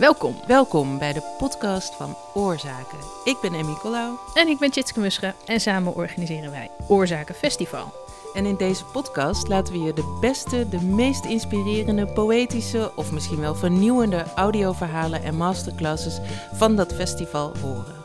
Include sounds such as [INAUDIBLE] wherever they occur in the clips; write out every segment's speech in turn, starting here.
Welkom. Welkom bij de podcast van Oorzaken. Ik ben Emmy Collau. En ik ben Tjitske Musche en samen organiseren wij Oorzaken Festival. En in deze podcast laten we je de beste, de meest inspirerende, poëtische of misschien wel vernieuwende audioverhalen en masterclasses van dat festival horen.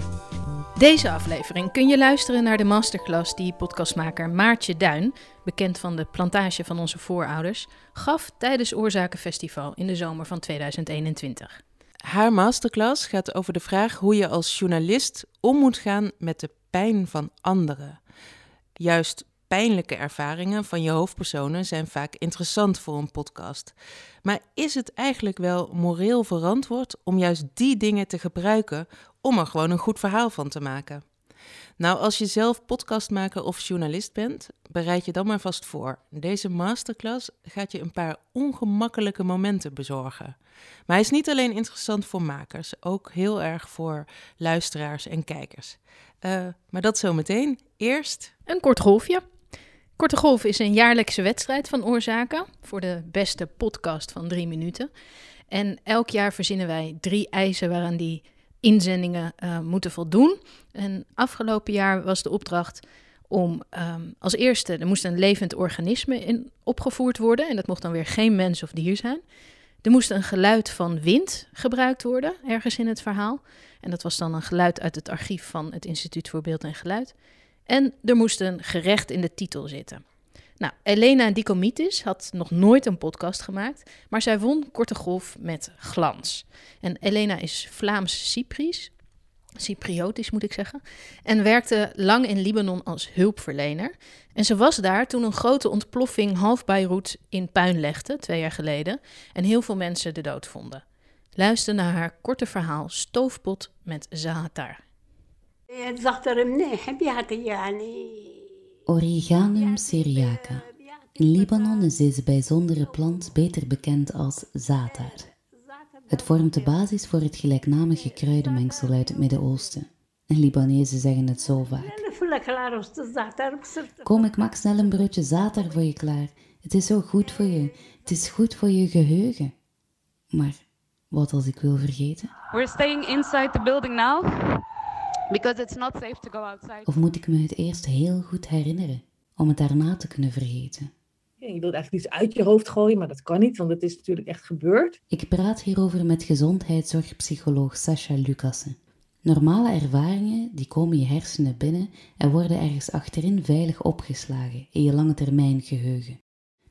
Deze aflevering kun je luisteren naar de masterclass die podcastmaker Maartje Duin, bekend van de plantage van onze voorouders, gaf tijdens Oorzakenfestival in de zomer van 2021. Haar masterclass gaat over de vraag hoe je als journalist om moet gaan met de pijn van anderen. Juist pijnlijke ervaringen van je hoofdpersonen zijn vaak interessant voor een podcast. Maar is het eigenlijk wel moreel verantwoord om juist die dingen te gebruiken om er gewoon een goed verhaal van te maken? Nou, als je zelf podcastmaker of journalist bent, bereid je dan maar vast voor. Deze masterclass gaat je een paar ongemakkelijke momenten bezorgen. Maar hij is niet alleen interessant voor makers, ook heel erg voor luisteraars en kijkers. Uh, maar dat zometeen. Eerst. Een kort golfje. Korte Golf is een jaarlijkse wedstrijd van oorzaken voor de beste podcast van drie minuten. En elk jaar verzinnen wij drie eisen waaraan die inzendingen uh, moeten voldoen. En afgelopen jaar was de opdracht om um, als eerste, er moest een levend organisme in opgevoerd worden. En dat mocht dan weer geen mens of dier zijn. Er moest een geluid van wind gebruikt worden, ergens in het verhaal. En dat was dan een geluid uit het archief van het Instituut voor Beeld en Geluid. En er moest een gerecht in de titel zitten. Nou, Elena Dikomitis had nog nooit een podcast gemaakt, maar zij won Korte Golf met glans. En Elena is Vlaams-Cypries, Cypriotisch moet ik zeggen, en werkte lang in Libanon als hulpverlener. En ze was daar toen een grote ontploffing half Beirut in puin legde, twee jaar geleden, en heel veel mensen de dood vonden. Luister naar haar korte verhaal Stoofpot met Zahatar. Origanum syriaca. In Libanon is deze bijzondere plant beter bekend als zatar. Het vormt de basis voor het gelijknamige kruidenmengsel uit het Midden-Oosten. En Libanezen zeggen het zo vaak. Kom, ik maak snel een broodje zatar voor je klaar. Het is zo goed voor je. Het is goed voor je geheugen. Maar wat als ik wil vergeten? We're staying inside the building now. Because it's not safe to go outside. Of moet ik me het eerst heel goed herinneren om het daarna te kunnen vergeten? Ja, je wilt eigenlijk iets uit je hoofd gooien, maar dat kan niet, want het is natuurlijk echt gebeurd. Ik praat hierover met gezondheidszorgpsycholoog Sascha Lucassen. Normale ervaringen die komen je hersenen binnen en worden ergens achterin veilig opgeslagen in je lange termijn geheugen.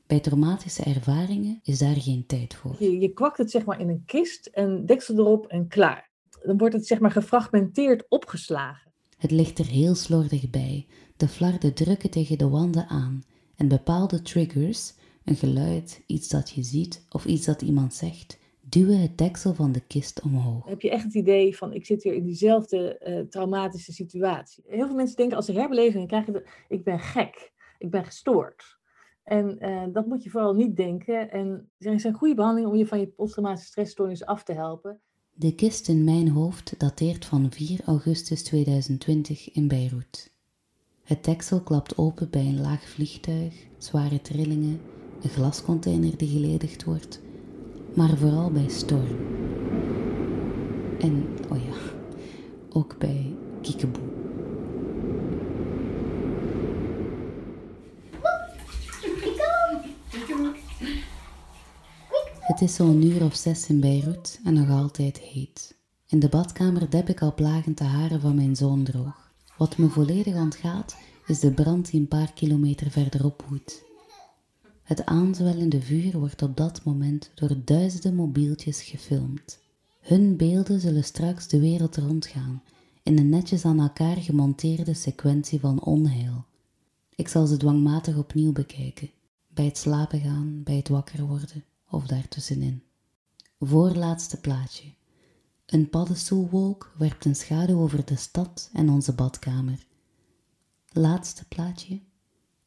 Bij traumatische ervaringen is daar geen tijd voor. Je, je kwakt het zeg maar in een kist en deksel erop en klaar dan wordt het zeg maar gefragmenteerd opgeslagen. Het ligt er heel slordig bij. De flarden drukken tegen de wanden aan en bepaalde triggers, een geluid, iets dat je ziet of iets dat iemand zegt, duwen het deksel van de kist omhoog. Heb je echt het idee van ik zit hier in diezelfde uh, traumatische situatie. Heel veel mensen denken als ze herbeleving krijgen, de, ik ben gek, ik ben gestoord. En uh, dat moet je vooral niet denken. En er zijn goede behandelingen om je van je posttraumatische stressstoornis af te helpen. De kist in mijn hoofd dateert van 4 augustus 2020 in Beirut. Het deksel klapt open bij een laag vliegtuig, zware trillingen, een glascontainer die geledigd wordt, maar vooral bij storm. En, oh ja, ook bij kiekeboe. Het is zo'n uur of zes in Beirut en nog altijd heet. In de badkamer deb ik al plagend de haren van mijn zoon droog. Wat me volledig ontgaat, is de brand die een paar kilometer verderop woedt. Het aanzwellende vuur wordt op dat moment door duizenden mobieltjes gefilmd. Hun beelden zullen straks de wereld rondgaan, in een netjes aan elkaar gemonteerde sequentie van onheil. Ik zal ze dwangmatig opnieuw bekijken, bij het slapen gaan, bij het wakker worden of daartussenin. Voorlaatste plaatje. Een paddenstoelwolk werpt een schaduw over de stad en onze badkamer. Laatste plaatje.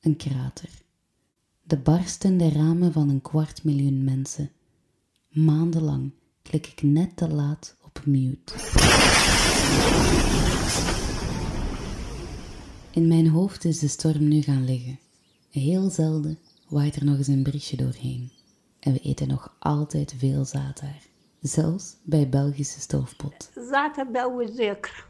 Een krater. De barstende ramen van een kwart miljoen mensen. Maandenlang klik ik net te laat op mute. In mijn hoofd is de storm nu gaan liggen. Heel zelden waait er nog eens een briesje doorheen en we eten nog altijd veel zaad daar. zelfs bij Belgische stoofpot. Zaten bel we zeker.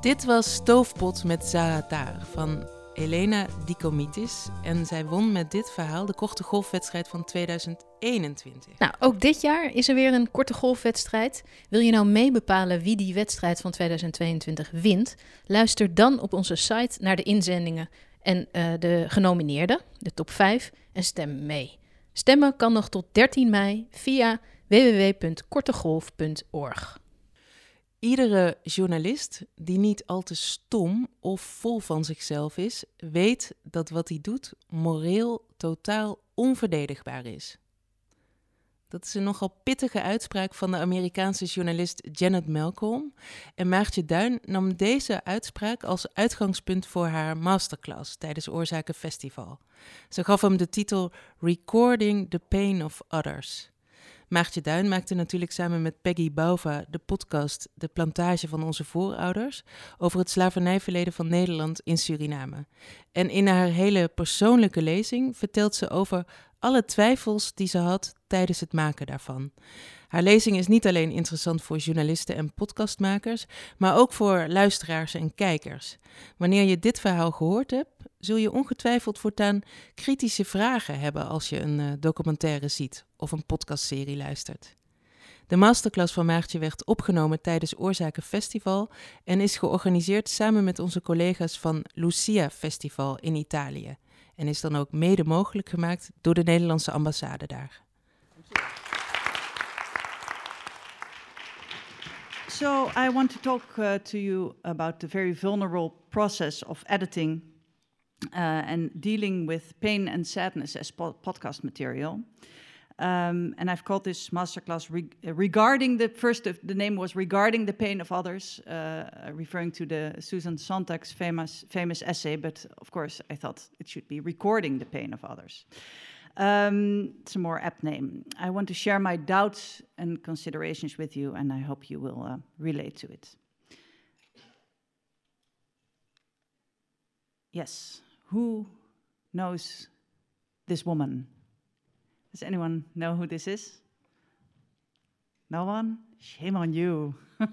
Dit was Stoofpot met Zahatar van Elena Dikomitis. En zij won met dit verhaal de korte golfwedstrijd van 2021. Nou, ook dit jaar is er weer een korte golfwedstrijd. Wil je nou meebepalen wie die wedstrijd van 2022 wint? Luister dan op onze site naar de inzendingen en uh, de genomineerden, de top 5, en stem mee. Stemmen kan nog tot 13 mei via www.kortegolf.org. Iedere journalist die niet al te stom of vol van zichzelf is, weet dat wat hij doet moreel totaal onverdedigbaar is. Dat is een nogal pittige uitspraak van de Amerikaanse journalist Janet Malcolm. En Maartje Duin nam deze uitspraak als uitgangspunt voor haar masterclass tijdens Oorzaken Festival. Ze gaf hem de titel Recording the Pain of Others. Maartje Duin maakte natuurlijk samen met Peggy Bauva de podcast De Plantage van onze voorouders over het slavernijverleden van Nederland in Suriname. En in haar hele persoonlijke lezing vertelt ze over alle twijfels die ze had tijdens het maken daarvan. Haar lezing is niet alleen interessant voor journalisten en podcastmakers, maar ook voor luisteraars en kijkers. Wanneer je dit verhaal gehoord hebt, zul je ongetwijfeld voortaan kritische vragen hebben als je een uh, documentaire ziet of een podcastserie luistert. De masterclass van Maartje werd opgenomen tijdens Oorzaken Festival en is georganiseerd samen met onze collega's van Lucia Festival in Italië. En is dan ook mede mogelijk gemaakt door de Nederlandse ambassade daar. So, I want to talk uh, to you about the very vulnerable process of editing uh, and dealing with pain and sadness as po podcast material. Um, and I've called this masterclass re regarding the first, the name was Regarding the Pain of Others, uh, referring to the Susan Sontag's famous, famous essay, but of course I thought it should be Recording the Pain of Others. Um, it's a more apt name. I want to share my doubts and considerations with you, and I hope you will uh, relate to it. Yes, who knows this woman? Does anyone know who this is? No one? Shame on you. [LAUGHS]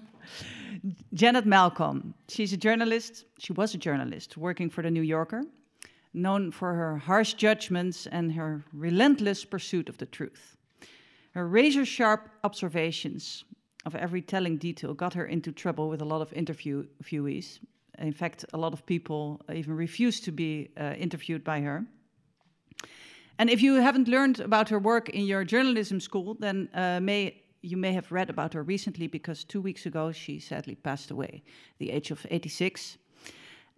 Janet Malcolm. She's a journalist. She was a journalist working for the New Yorker, known for her harsh judgments and her relentless pursuit of the truth. Her razor sharp observations of every telling detail got her into trouble with a lot of interviewees. In fact, a lot of people even refused to be uh, interviewed by her. And if you haven't learned about her work in your journalism school, then uh, may, you may have read about her recently because two weeks ago she sadly passed away, the age of 86.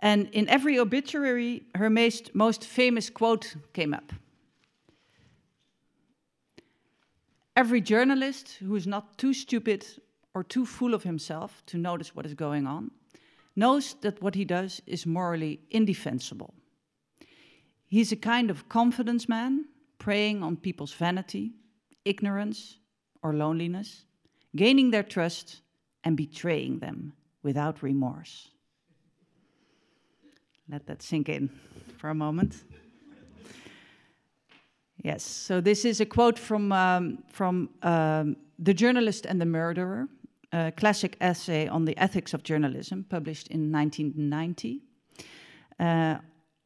And in every obituary, her most, most famous quote came up. Every journalist who is not too stupid or too full of himself to notice what is going on knows that what he does is morally indefensible. He's a kind of confidence man, preying on people's vanity, ignorance, or loneliness, gaining their trust and betraying them without remorse. Let that sink in for a moment. Yes, so this is a quote from, um, from um, The Journalist and the Murderer, a classic essay on the ethics of journalism, published in 1990. Uh,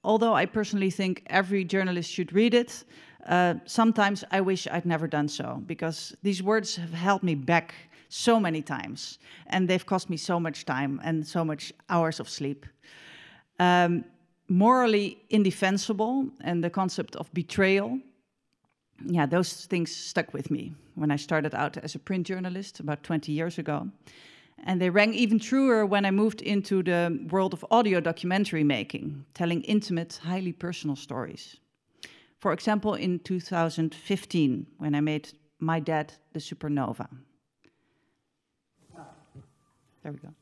although I personally think every journalist should read it, uh, sometimes I wish I'd never done so because these words have held me back so many times and they've cost me so much time and so much hours of sleep. Um, morally indefensible and the concept of betrayal. Yeah, those things stuck with me when I started out as a print journalist about 20 years ago. And they rang even truer when I moved into the world of audio documentary making, telling intimate, highly personal stories. For example, in 2015, when I made My Dad the Supernova. There we go.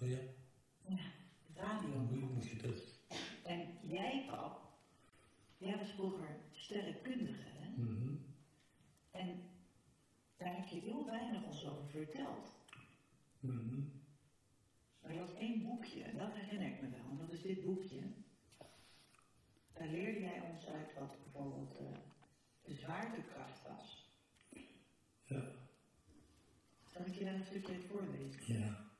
Microfoon. Jij was vroeger sterrenkundige, hè? Mhm. En daar heb je heel weinig ons over verteld. één boekje, en dat herinner ik me wel, en dat is dit boekje. Daar leerde jij ons uit wat bijvoorbeeld eh, de zwaartekracht was. Ja. Zal ik je daar een stukje uit voorlezen? Ja.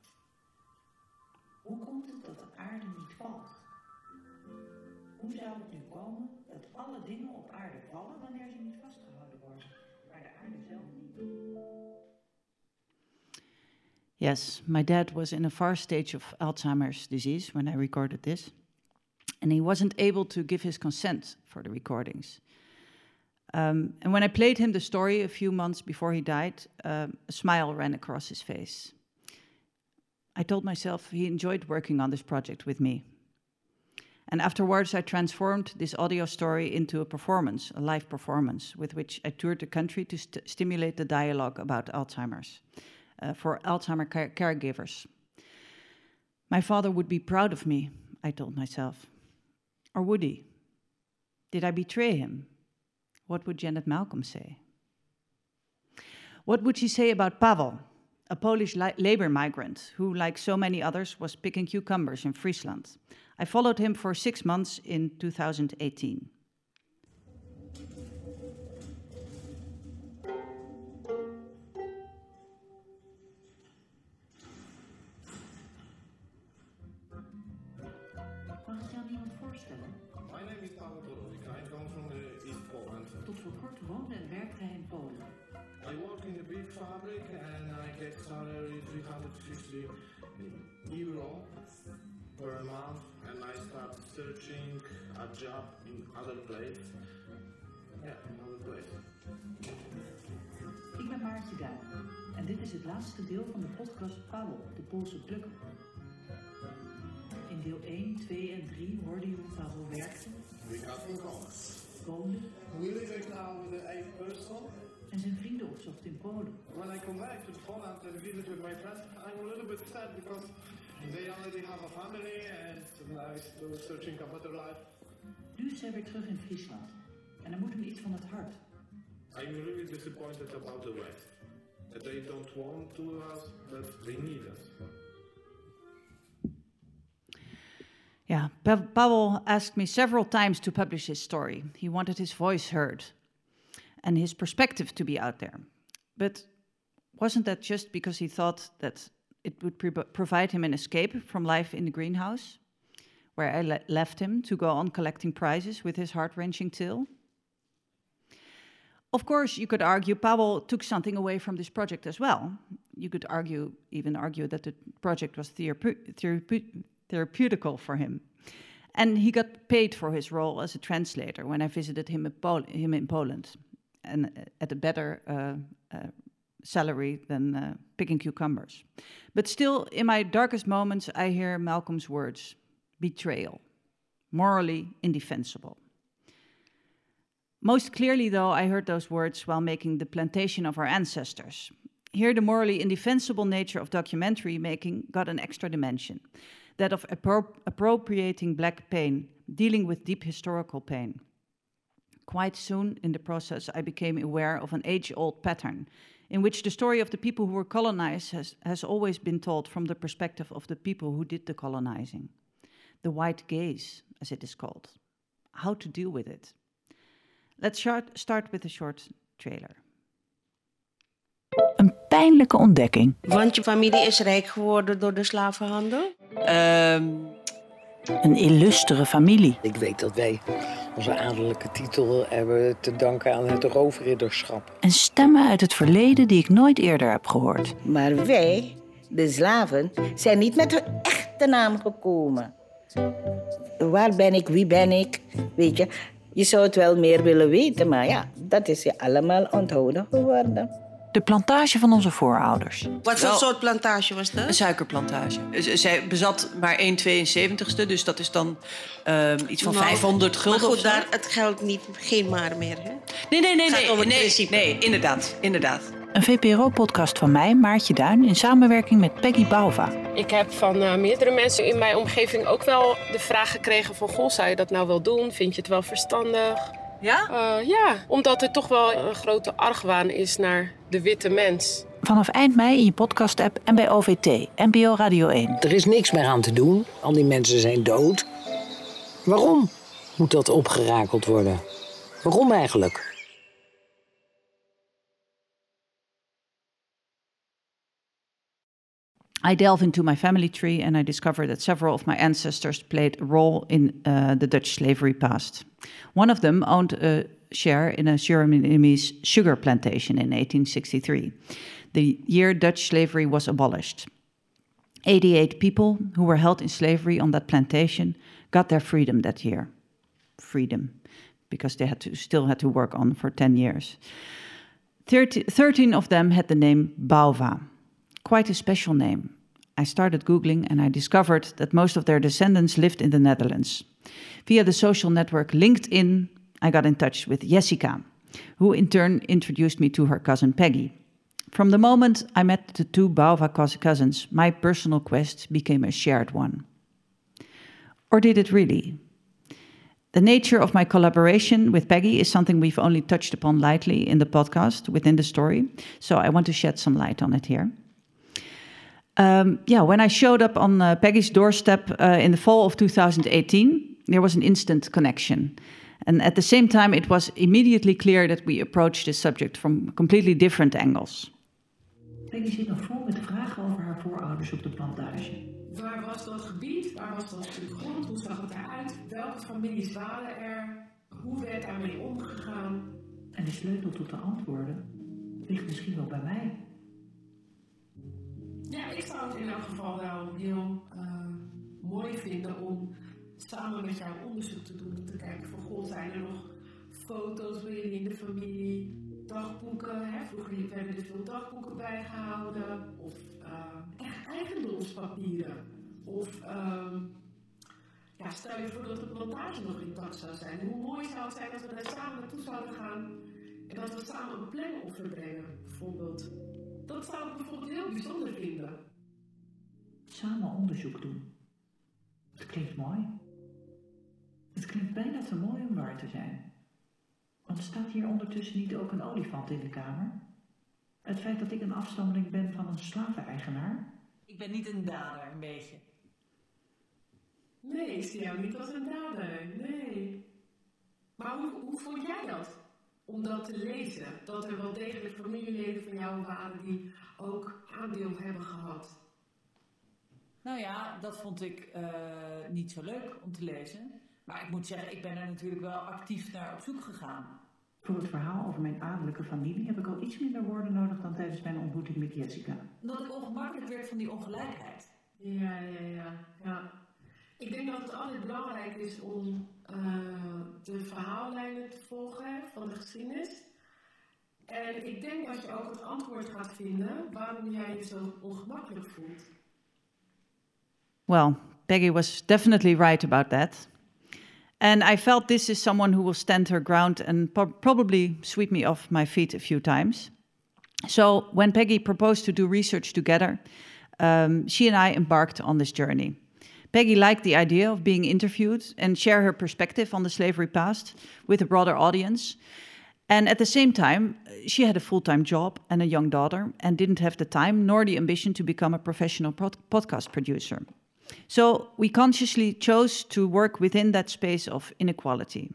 Hoe komt het dat de aarde niet valt? Hoe zou het nu komen alle dingen op aarde vallen wanneer ze niet vastgehouden worden, maar de aarde zelf niet? Yes, my dad was in a far stage of Alzheimer's disease when I recorded this, and he wasn't able to give his consent for the recordings. Um, and when I played him the story a few months before he died, um, a smile ran across his face. I told myself he enjoyed working on this project with me. And afterwards, I transformed this audio story into a performance, a live performance, with which I toured the country to st- stimulate the dialogue about Alzheimer's uh, for Alzheimer care- caregivers. My father would be proud of me, I told myself. Or would he? Did I betray him? What would Janet Malcolm say? What would she say about Pavel, a Polish li- labor migrant who, like so many others, was picking cucumbers in Friesland? I followed him for six months in 2018. Mag ik jou iemand voorstellen? My name is Paweł Borowika. I come from the East Poland. Tot voor kort woonde en werkte hij in Polen. I work in a big fabric and I get salary 350 euro per month and I start searching a job in other place. Yeah, in other place. Ik ben Maartje Duin en dit is het laatste deel van de podcast Pavel, de Poolse plukker. In deel 1, 2 en 3 hoorde je hoe Pavel werkte, We got in common. woonde We live now with eight person. en zijn vrienden opzocht in Polen. When I come back to Poland and visit with my friends, I'm a little bit sad because they already have a family and I still searching a better life. Nu is hij weer terug in Friesland en er moet hem iets van het hart. I'm really disappointed about the West. That they don't want to us, but they need us. Yeah, Pa- Pavel asked me several times to publish his story. He wanted his voice heard and his perspective to be out there. But wasn't that just because he thought that it would provide him an escape from life in the greenhouse, where I le- left him to go on collecting prizes with his heart wrenching tale? Of course, you could argue Pavel took something away from this project as well. You could argue, even argue, that the project was therape- therape- therapeutical for him. And he got paid for his role as a translator when I visited him in, Pol- him in Poland, and uh, at a better uh, uh, salary than uh, picking cucumbers. But still, in my darkest moments, I hear Malcolm's words betrayal, morally indefensible. Most clearly, though, I heard those words while making The Plantation of Our Ancestors. Here, the morally indefensible nature of documentary making got an extra dimension that of appro- appropriating black pain, dealing with deep historical pain. Quite soon in the process, I became aware of an age old pattern in which the story of the people who were colonized has, has always been told from the perspective of the people who did the colonizing. The white gaze, as it is called. How to deal with it. Let's start, start with a short trailer. Een pijnlijke ontdekking. Want je familie is rijk geworden door de slavenhandel? Ehm, Een illustere familie. Ik weet dat wij onze adellijke titel hebben te danken aan het roofridderschap. En stemmen uit het verleden die ik nooit eerder heb gehoord. Maar wij, de slaven, zijn niet met hun echte naam gekomen. Waar ben ik, wie ben ik? Weet je, je zou het wel meer willen weten, maar ja, dat is je allemaal onthouden geworden. De plantage van onze voorouders. Wat voor soort plantage was dat? Een suikerplantage. Zij bezat maar 1 72ste, dus dat is dan ehm, iets van Nou, 500 gulden Maar goed, daar, het geldt niet, geen maar meer, hè? Nee, nee, nee, Het gaat nee, nee, nee, inderdaad, inderdaad. Een VPRO-podcast van mij, Maartje Duin, in samenwerking met Peggy Bauva. Ik heb van eh, meerdere mensen in mijn omgeving ook wel de vraag gekregen van... Goh, zou je dat nou wel doen? Vind je het wel verstandig? Ja? ja, omdat er toch wel een grote argwaan is naar de witte mens. Vanaf eind mei in je podcast-app en bij OVT, NPO Radio 1. Er is niks meer aan te doen. Al die mensen zijn dood. Waarom moet dat opgerakeld worden? Waarom eigenlijk? I delve into my family tree and I discover that several of my ancestors played a role in uh, the Dutch slavery past. One of them owned a share in a Surinamese sugar plantation in 1863, the year Dutch slavery was abolished. 88 people who were held in slavery on that plantation got their freedom that year. Freedom, because they had to, still had to work on for 10 years. 30, 13 of them had the name Bouva, quite a special name. I started Googling and I discovered that most of their descendants lived in the Netherlands. Via the social network LinkedIn, I got in touch with Jessica, who in turn introduced me to her cousin Peggy. From the moment I met the two Bouva cousins, my personal quest became a shared one. Or did it really? The nature of my collaboration with Peggy is something we've only touched upon lightly in the podcast within the story, so I want to shed some light on it here. Um, yeah, when I showed up on uh, Peggy's doorstep uh, in the fall of 2018, there was an instant connection. And at the same time, it was immediately clear that we approached this subject from completely different angles. Peggy zit nog vol met vragen over haar voorouders op de plantage. Waar was dat gebied? Waar was dat stuk grond? Hoe zag het eruit? Welke families waren er? Hoe werd daarmee omgegaan? En de sleutel tot de antwoorden ligt misschien wel bij mij. Ja, ik zou het in elk geval wel heel uh, mooi vinden om samen met jou onderzoek te doen. Om te kijken van, goh, zijn er nog foto's bij jullie in de familie? Dagboeken, hè? vroeger werden er veel dagboeken bijgehouden. Of uh, echt eigendomspapieren. Of um, ja, stel je voor dat de plantage nog intact zou zijn. Hoe mooi zou het zijn als we daar samen naartoe zouden gaan en dat we samen een planoffer brengen, bijvoorbeeld. Dat zou ik bijvoorbeeld heel bijzonder vinden. Samen onderzoek doen. Het klinkt mooi. Het klinkt bijna te mooi om waar te zijn. Want staat hier ondertussen niet ook een olifant in de kamer? Het feit dat ik een afstammeling ben van een slaveneigenaar? Ik ben niet een dader, een beetje. Nee, ik zie jou niet als een dader. Nee. Maar hoe, hoe vond jij dat? Om dat te lezen? Dat er wel degelijk familieleden van jou waren die ook aandeel hebben gehad? Nou ja, dat vond ik uh, niet zo leuk om te lezen. Maar ik moet zeggen, ik ben er natuurlijk wel actief naar op zoek gegaan. Voor het verhaal over mijn adellijke familie heb ik al iets minder woorden nodig dan tijdens mijn ontmoeting met Jessica. Omdat ik ongemakkelijk werd van die ongelijkheid. Ja, ja, ja. ja. Ik denk dat het altijd belangrijk is om uh, de verhaallijnen te volgen van de geschiedenis. En ik denk dat je ook het antwoord gaat vinden waarom jij je zo ongemakkelijk voelt. Well, Peggy was definitely right about that. And I felt this is someone who will stand her ground and probably sweep me off my feet a few times. So when Peggy proposed to do research together, um, she and I embarked on this journey. Peggy liked the idea of being interviewed and share her perspective on the slavery past with a broader audience. And at the same time, she had a full time job and a young daughter and didn't have the time nor the ambition to become a professional pod podcast producer. So we consciously chose to work within that space of inequality.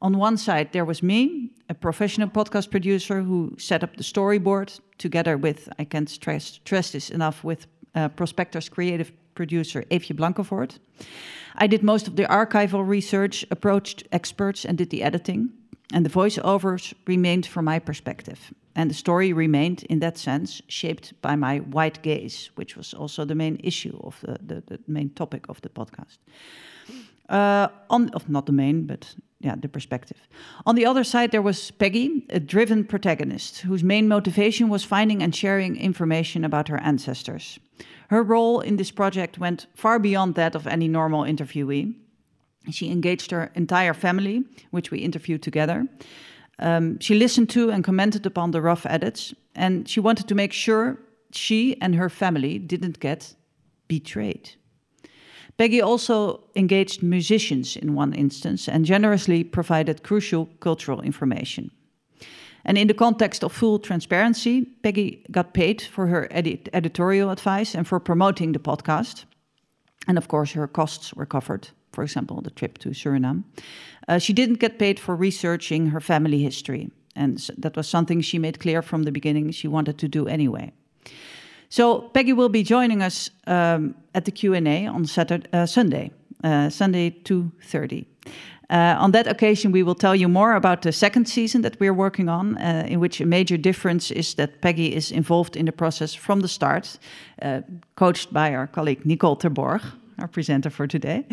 On one side, there was me, a professional podcast producer who set up the storyboard together with, I can't stress, stress this enough, with uh, Prospektor's creative producer Eefje Blankevoort. I did most of the archival research, approached experts, and did the editing. And the voiceovers remained from my perspective. And the story remained, in that sense, shaped by my white gaze, which was also the main issue of the, the, the main topic of the podcast. Uh, on, of not the main, but yeah, the perspective. On the other side, there was Peggy, a driven protagonist whose main motivation was finding and sharing information about her ancestors. Her role in this project went far beyond that of any normal interviewee. She engaged her entire family, which we interviewed together. Um, she listened to and commented upon the rough edits, and she wanted to make sure she and her family didn't get betrayed. Peggy also engaged musicians in one instance and generously provided crucial cultural information. And in the context of full transparency, Peggy got paid for her edit- editorial advice and for promoting the podcast. And of course, her costs were covered, for example, the trip to Suriname. Uh, she didn't get paid for researching her family history. And that was something she made clear from the beginning she wanted to do anyway. So Peggy will be joining us um, at the Q&A on Saturday, uh, Sunday, uh, Sunday 2.30. Uh, on that occasion, we will tell you more about the second season that we're working on, uh, in which a major difference is that Peggy is involved in the process from the start, uh, coached by our colleague Nicole Terborg, our presenter for today.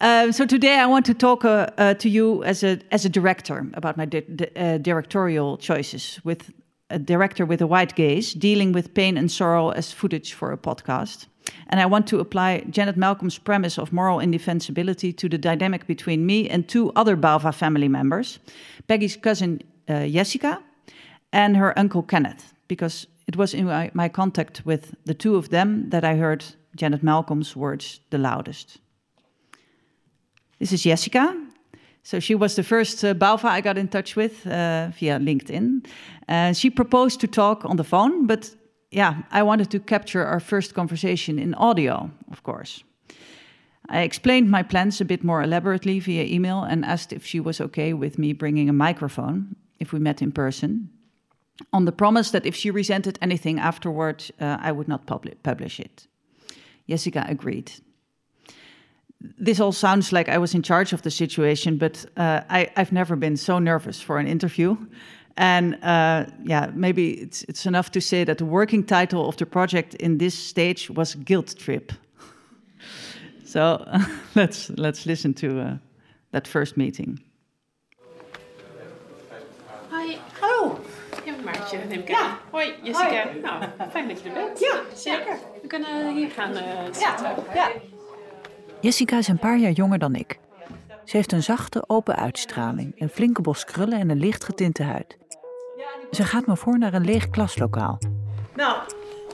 Um, so today I want to talk uh, uh, to you as a as a director about my di- di- uh, directorial choices with a director with a wide gaze, dealing with pain and sorrow as footage for a podcast. And I want to apply Janet Malcolm's premise of moral indefensibility to the dynamic between me and two other Bouva family members, Peggy's cousin uh, Jessica and her uncle Kenneth, because it was in my, my contact with the two of them that I heard Janet Malcolm's words the loudest. This is Jessica. So she was the first uh, I got in touch with uh, via LinkedIn. Uh, she proposed to talk on the phone, but yeah, I wanted to capture our first conversation in audio, of course. I explained my plans a bit more elaborately via email and asked if she was okay with me bringing a microphone if we met in person, on the promise that if she resented anything afterward, uh, I would not publi- publish it. Jessica agreed this all sounds like I was in charge of the situation, but uh, I, have never been so nervous for an interview. And uh, yeah, maybe it's, it's enough to say that the working title of the project in this stage was Guilt Trip. [LAUGHS] so [LAUGHS] let's, let's listen to uh, that first meeting. Hi. Hallo. Ja, Maartje, neem ik aan. Hoi, Jessica. Hoi. Nou, fijn dat je er bent. Ja, zeker. We kunnen hier gaan uh, zitten. Ja. Jessica is een paar jaar jonger dan ik. Ze heeft een zachte, open uitstraling, een flinke bos krullen en een licht getinte huid. Ze gaat me voor naar een leeg klaslokaal. Nou,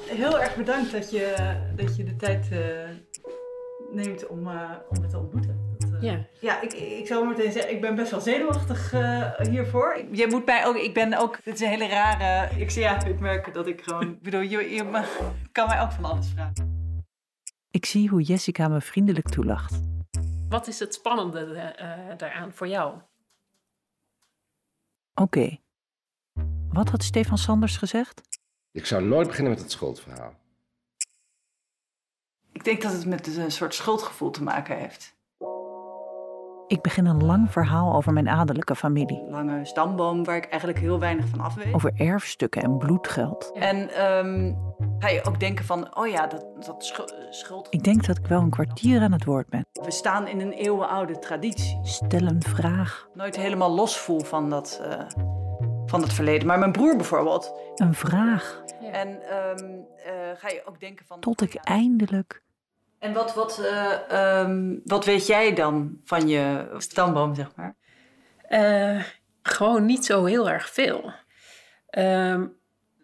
heel erg bedankt dat je, dat je de tijd uh, neemt om, uh, om me te ontmoeten. Dat, uh, ja, ja ik, ik zou meteen zeggen, ik ben best wel zenuwachtig hiervoor. Je moet mij ook, ik ben ook, dit is een hele rare, ik, ja, ik merk dat ik gewoon, ik bedoel, je, je kan mij ook van alles vragen. Ik zie hoe Jessica me vriendelijk toelacht. Wat is het spannende uh, daaraan voor jou? Oké. Okay. Wat had Stefan Sanders gezegd? Ik zou nooit beginnen met het schuldverhaal. Ik denk dat het met een soort schuldgevoel te maken heeft. Ik begin een lang verhaal over mijn adellijke familie. Lange stamboom waar ik eigenlijk heel weinig van af weet. Over erfstukken en bloedgeld. En um, ga je ook denken van, oh ja, dat, dat schuld... Ik denk dat ik wel een kwartier aan het woord ben. We staan in een eeuwenoude traditie. Stel een vraag. Nooit helemaal los voel van dat, uh, van dat verleden. Maar mijn broer bijvoorbeeld. Een vraag. En um, uh, ga je ook denken van... Tot ik eindelijk... En wat, wat, uh, um, wat weet jij dan van je stamboom, zeg maar? Uh, gewoon niet zo heel erg veel. Um,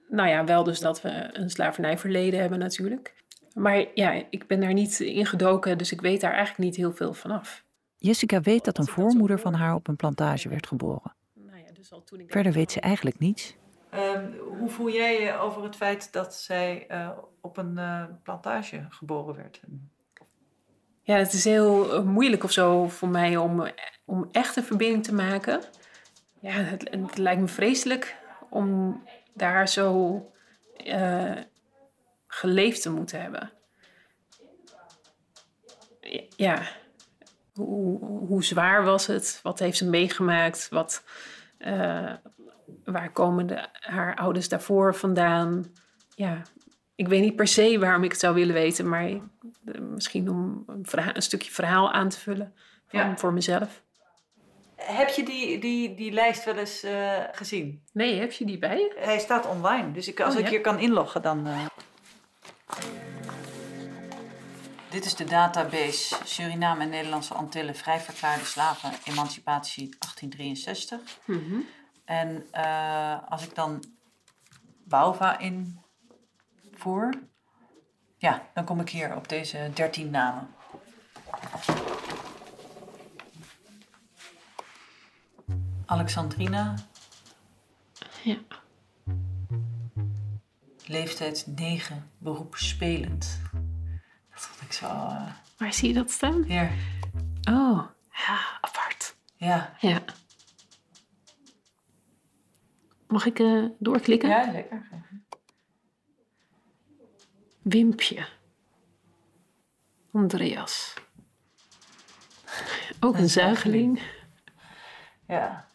nou ja, wel dus dat we een slavernijverleden hebben natuurlijk. Maar ja, ik ben daar niet ingedoken, dus ik weet daar eigenlijk niet heel veel vanaf. Jessica weet dat een voormoeder van haar op een plantage werd geboren. Nou ja, dus al toen ik Verder weet ze eigenlijk niets. Um, hoe voel jij je over het feit dat zij uh, op een uh, plantage geboren werd? Ja, het is heel moeilijk of zo voor mij om, om echt een verbinding te maken. Ja, het, het lijkt me vreselijk om daar zo uh, geleefd te moeten hebben. Ja, hoe, hoe zwaar was het? Wat heeft ze meegemaakt? Wat, waar komen de, haar ouders daarvoor vandaan? Ja, ik weet niet per se waarom ik het zou willen weten, maar misschien om een, verhaal, een stukje verhaal aan te vullen van, ja. voor mezelf. Heb je die, die, die lijst wel eens uh, gezien? Nee, heb je die bij je? Hij staat online, dus ik, als oh, ik ja? hier kan inloggen, dan... Uh... Dit is de database Suriname en Nederlandse Antillen vrijverklaarde slaven, emancipatie 1863. Mm -hmm. En uh, als ik dan Bauva invoer, ja, dan kom ik hier op deze 13 namen. Alexandrina, Ja. Leeftijd 9, beroep spelend. Dat vond ik zo... eh, Waar zie je dat staan? Hier. Oh, ja, apart. Ja. Ja. Mag ik eh, doorklikken? Ja, lekker. Wimpje. Andreas. Ook een zuigeling. Ja.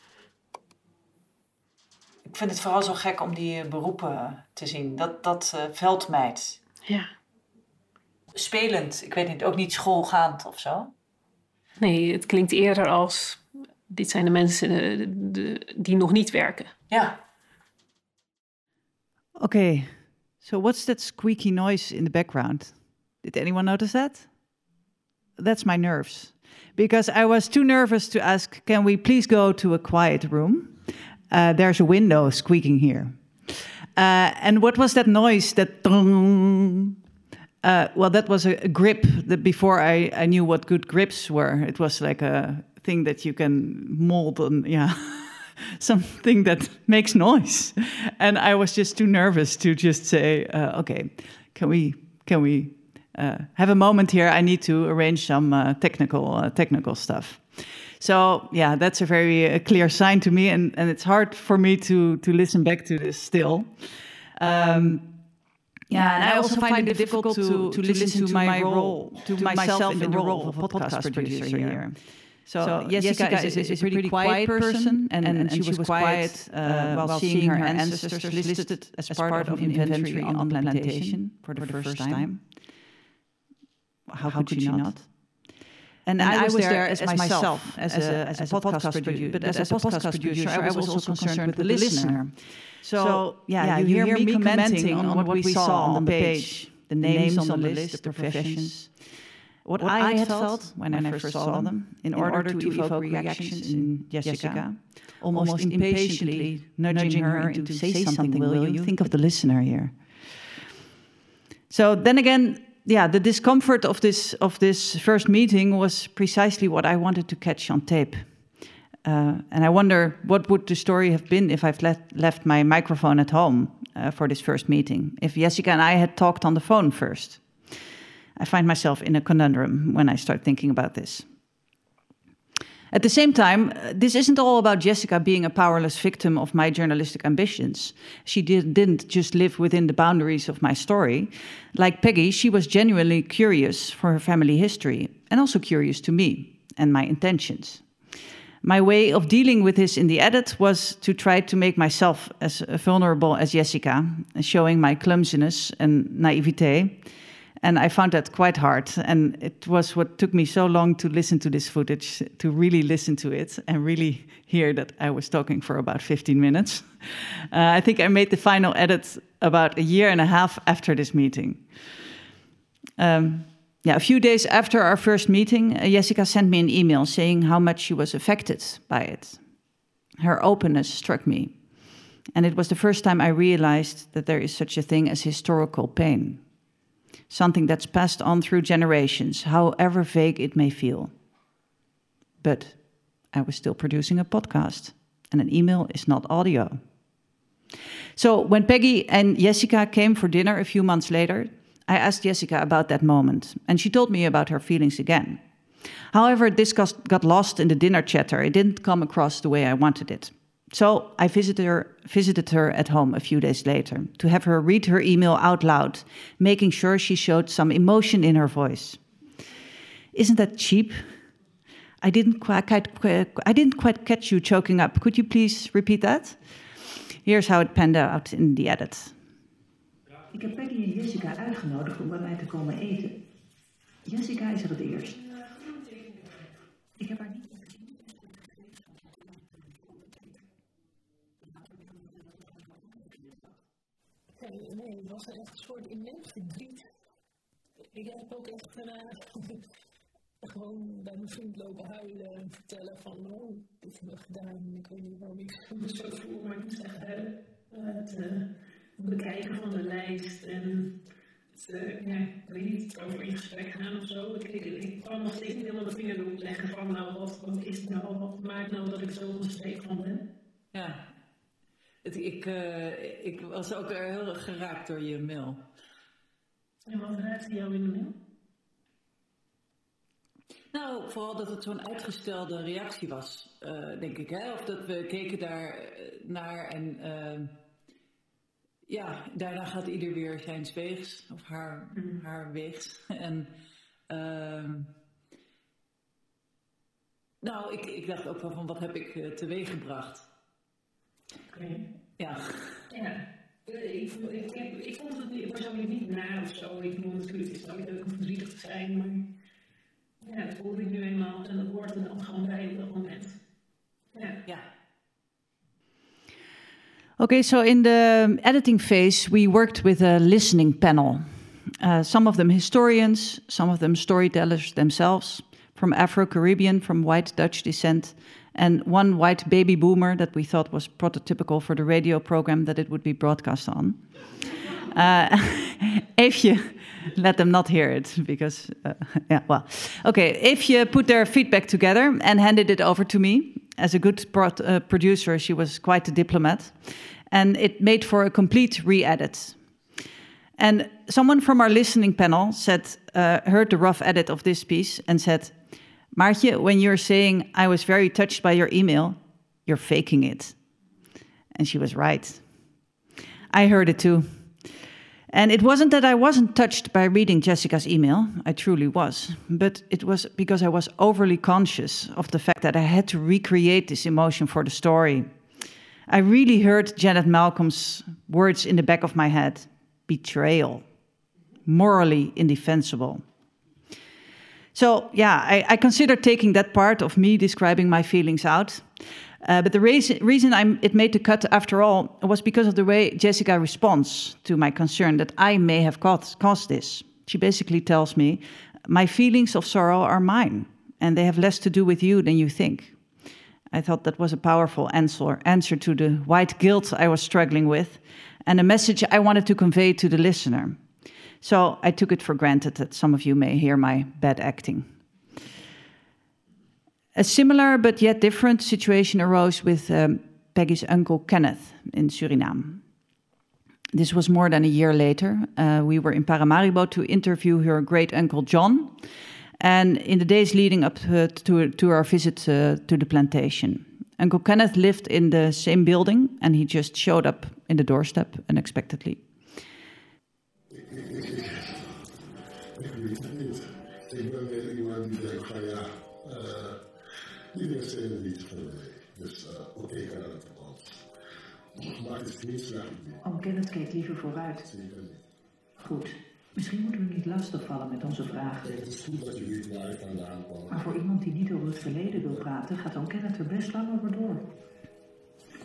Ik vind het vooral zo gek om die eh, beroepen te zien. Dat, dat eh, veldmeid. Ja. Spelend. Ik weet niet, ook niet schoolgaand of zo. Nee, het klinkt eerder als... Dit zijn de mensen eh, de- de- die nog niet werken. Ja. Okay, so what's that squeaky noise in the background? Did anyone notice that? That's my nerves. Because I was too nervous to ask, can we please go to a quiet room? Uh, there's a window squeaking here. Uh, and what was that noise? That? Uh, well, that was a, a grip that before I, I knew what good grips were. It was like a thing that you can mold and yeah, [LAUGHS] [LAUGHS] something that makes noise. And I was just too nervous to just say, uh, okay, can we can we uh, have a moment here? I need to arrange some uh, technical uh, technical stuff. So yeah, that's a very uh, clear sign to me, and, and it's hard for me to to listen back to this still. Um, yeah, and I also find it difficult to, to listen to my role, to myself in the role of a podcast producer here. So, Jessica, is, is, is a pretty quiet person, and, and, she was quiet uh, while seeing her ancestors listed as part of inventory on the plantation for the first time. How, could she not? And, I, was there as myself, as a, as a podcast producer. But as a podcast producer, I was also concerned with the listener. So, yeah, you, hear, me commenting on what we saw on the page, the names on the list, the professions. What, I had felt when I first saw them, in order to evoke reactions in Jessica, almost impatiently nudging her into say something, will you? Think of the listener here. So then again, yeah, the discomfort of this of this first meeting was precisely what I wanted to catch on tape. Uh, and I wonder what would the story have been if I've left, left my microphone at home uh, for this first meeting, if Jessica and I had talked on the phone first. I find myself in a conundrum when I start thinking about this. At the same time, uh, this isn't all about Jessica being a powerless victim of my journalistic ambitions. She did, didn't just live within the boundaries of my story. Like Peggy, she was genuinely curious for her family history and also curious to me and my intentions. My way of dealing with this in the edit was to try to make myself as vulnerable as Jessica, showing my clumsiness and naivete. And I found that quite hard. And it was what took me so long to listen to this footage, to really listen to it and really hear that I was talking for about 15 minutes. Uh, I think I made the final edit about a year and a half after this meeting. Um, yeah, a few days after our first meeting, uh, Jessica sent me an email saying how much she was affected by it. Her openness struck me. And it was the first time I realized that there is such a thing as historical pain something that's passed on through generations, however vague it may feel. But I was still producing a podcast, and an email is not audio. So when Peggy and Jessica came for dinner a few months later, I asked Jessica about that moment, and she told me about her feelings again. However, this got lost in the dinner chatter. It didn't come across the way I wanted it. So I visited her, visited her at home a few days later to have her read her email out loud, making sure she showed some emotion in her voice. Isn't that cheap? I didn't quite, I didn't quite catch you choking up. Could you please repeat that? Here's how it panned out in the edit. Ik heb Peggy en Jessica uitgenodigd om bij mij te komen eten. Jessica is er het eerst. Ik heb haar niet. Nee, nee, het was echt een soort immens verdriet. Ik heb ook echt uh, [LAUGHS] gewoon bij mijn vriend lopen huilen en vertellen van, oh, dit heb ik gedaan. Ik weet niet waarom ik me zo voel, maar ik moet echt huilen. Het uh, bekijken van de lijst en het, uh, ja, ik weet niet, het over in gesprek gaan of zo. Ik, ik, ik kan nog steeds niet helemaal de vinger erop leggen van, nou, wat, wat is het nou, wat maakt nou dat ik zo onzeker van ben? Ja. Het, ik, uh, ik was ook heel geraakt door je mail. En wat raakte jou in de mail? Nou, vooral dat het zo'n uitgestelde reactie was, uh, denk ik. Hè? Of dat we keken daar naar en uh, ja, daarna gaat ieder weer zijn weegs, of haar, mm. haar weegs. [LAUGHS] En uh, nou, ik, ik dacht ook wel van wat heb ik teweeg gebracht. Oké. Okay. Ja. Ja. Ik, ik, ik, ik, vond het niet, persoonlijk niet naar of zo. Ik vond natuurlijk, het is nooit leuk om verdrietig te zijn, maar ja, dat voelde ik nu eenmaal en dat wordt er dan gewoon bij op dat moment. Ja. ja. Okay, so in the editing phase, we worked with a listening panel. Uh, some of them historians, some of them storytellers themselves, from Afro Caribbean, from white Dutch descent, and one white baby boomer that we thought was prototypical for the radio program that it would be broadcast on. Uh, [LAUGHS] if you let them not hear it, because, uh, [LAUGHS] yeah, well, okay, if you put their feedback together and handed it over to me, as a good pro uh, producer, she was quite a diplomat, and it made for a complete re edit. And someone from our listening panel said, uh, heard the rough edit of this piece and said, Maartje, when you're saying, I was very touched by your email, you're faking it. And she was right. I heard it too. And it wasn't that I wasn't touched by reading Jessica's email, I truly was, but it was because I was overly conscious of the fact that I had to recreate this emotion for the story. I really heard Janet Malcolm's words in the back of my head betrayal, morally indefensible. So, yeah, I, I consider taking that part of me describing my feelings out. Uh, but the reason, reason I'm, it made the cut after all was because of the way Jessica responds to my concern that I may have caused, caused this. She basically tells me, My feelings of sorrow are mine, and they have less to do with you than you think. I thought that was a powerful answer, answer to the white guilt I was struggling with, and a message I wanted to convey to the listener. So I took it for granted that some of you may hear my bad acting. A similar but yet different situation arose with um, Peggy's uncle Kenneth in Suriname. This was more than a year later. Uh, we were in Paramaribo to interview her great uncle John, and in the days leading up uh, to, to our visit uh, to the plantation. Uncle Kenneth lived in the same building, and he just showed up in the doorstep unexpectedly. Ik ben weer iemand die denkt van ja, uh, iedereen zijn er niet voor mij. Dus oké, ik ga naar de. Maar het is geen slecht idee. Oom Kenneth kijkt liever vooruit. Zeker niet. Goed. Misschien moeten we niet lastigvallen met onze vragen. Het is goed dat je weet waar ik vandaan kwam. Maar voor iemand die niet over het verleden wil praten, gaat oom Kenneth er best lang over door.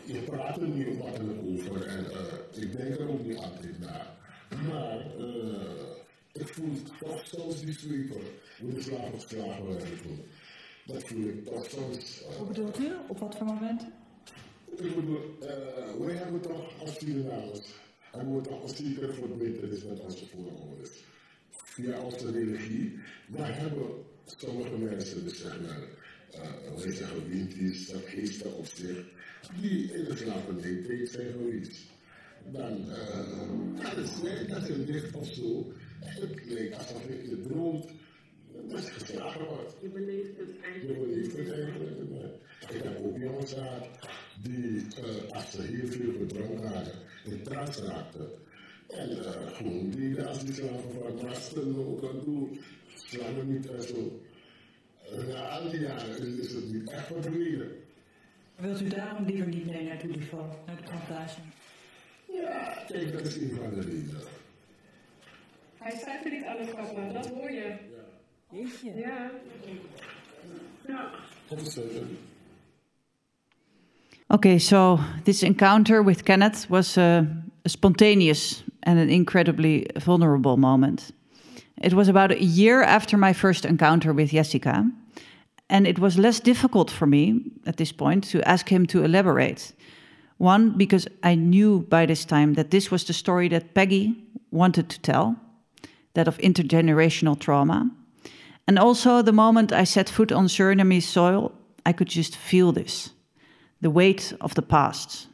Je praat er niet makkelijk over en uh, ik denk er ook niet altijd naar. Maar uh, ik voel toch soms die sweeper, hoe slaven werden toen. Dat voel ik toch soms. Uh, Hoe bedoelt u? Op wat voor uh, wij hebben toch als Surinamers, hebben we toch een zekere verbindenis met onze voorouders. Via onze religie, daar hebben sommige mensen, dus zeg maar, wij zeggen winties, dat geesten op zich, die in de slavernij zijn geweest. Dan, uh, dat is, dat is een licht of zo. Het leek alsof ik je droomt dat je geslagen wordt. Je beleeft het eigenlijk. Je beleeft het eigenlijk. Ik heb ook jongens gehad die, uh, als ze heel veel gedronken hadden, in trance raakten. En uh, gewoon deden als die slaven van masten ook aan doen. Slangen niet en zo. Na al die jaren is, het niet echt verdwenen. Wilt u daarom liever niet mee naar Toulifan, naar de plantage? Ja, is van de redenen. Hij schrijft er niet alles papa, dat hoor je. Jeetje. Ja. Ja. Dat is. Okay, so this encounter with Kenneth was a, spontaneous and an incredibly vulnerable moment. It was about a year after my first encounter with Jessica, and it was less difficult for me at this point to ask him to elaborate. One, because I knew by this time that this was the story that Peggy wanted to tell, that of intergenerational trauma. And also, the moment I set foot on Surinamese soil, I could just feel this the weight of the past.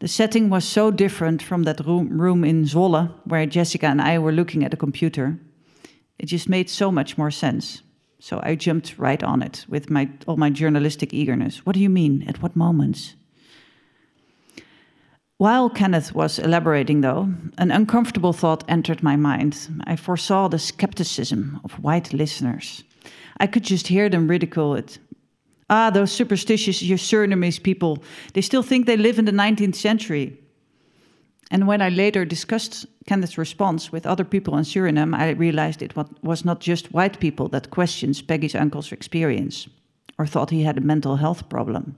The setting was so different from that room, room in Zwolle, where Jessica and I were looking at a computer. It just made so much more sense. So I jumped right on it with my, all my journalistic eagerness. What do you mean? At what moments? While Kenneth was elaborating, though, an uncomfortable thought entered my mind. I foresaw the skepticism of white listeners. I could just hear them ridicule it. Ah, those superstitious Surinamese people, they still think they live in the 19th century. And when I later discussed Kenneth's response with other people in Suriname, I realized it was not just white people that questioned Peggy's uncle's experience or thought he had a mental health problem.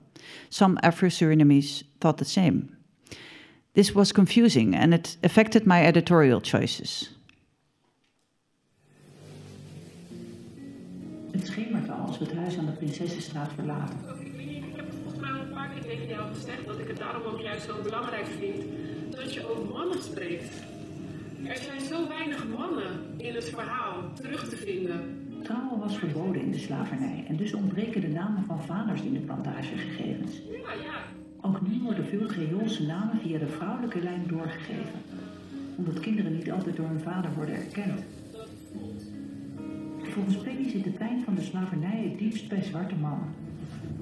Some Afro Surinamese thought the same. This was confusing and it affected my editorial choices. Het schemert al als we het huis aan de Prinsessenstraat verlaten. Ik heb volgens mij al een paar keer tegen jou gezegd dat ik het daarom ook juist zo belangrijk vind dat je over mannen spreekt. Er zijn zo weinig mannen in het verhaal terug te vinden. Trouwen was verboden in de slavernij en dus ontbreken de namen van vaders in de plantagegegevens. Ja, ja. Ook nu worden veel Creoolse namen via de vrouwelijke lijn doorgegeven, omdat kinderen niet altijd door hun vader worden erkend. Volgens Peggy zit de pijn van de slavernij het diepst bij zwarte mannen.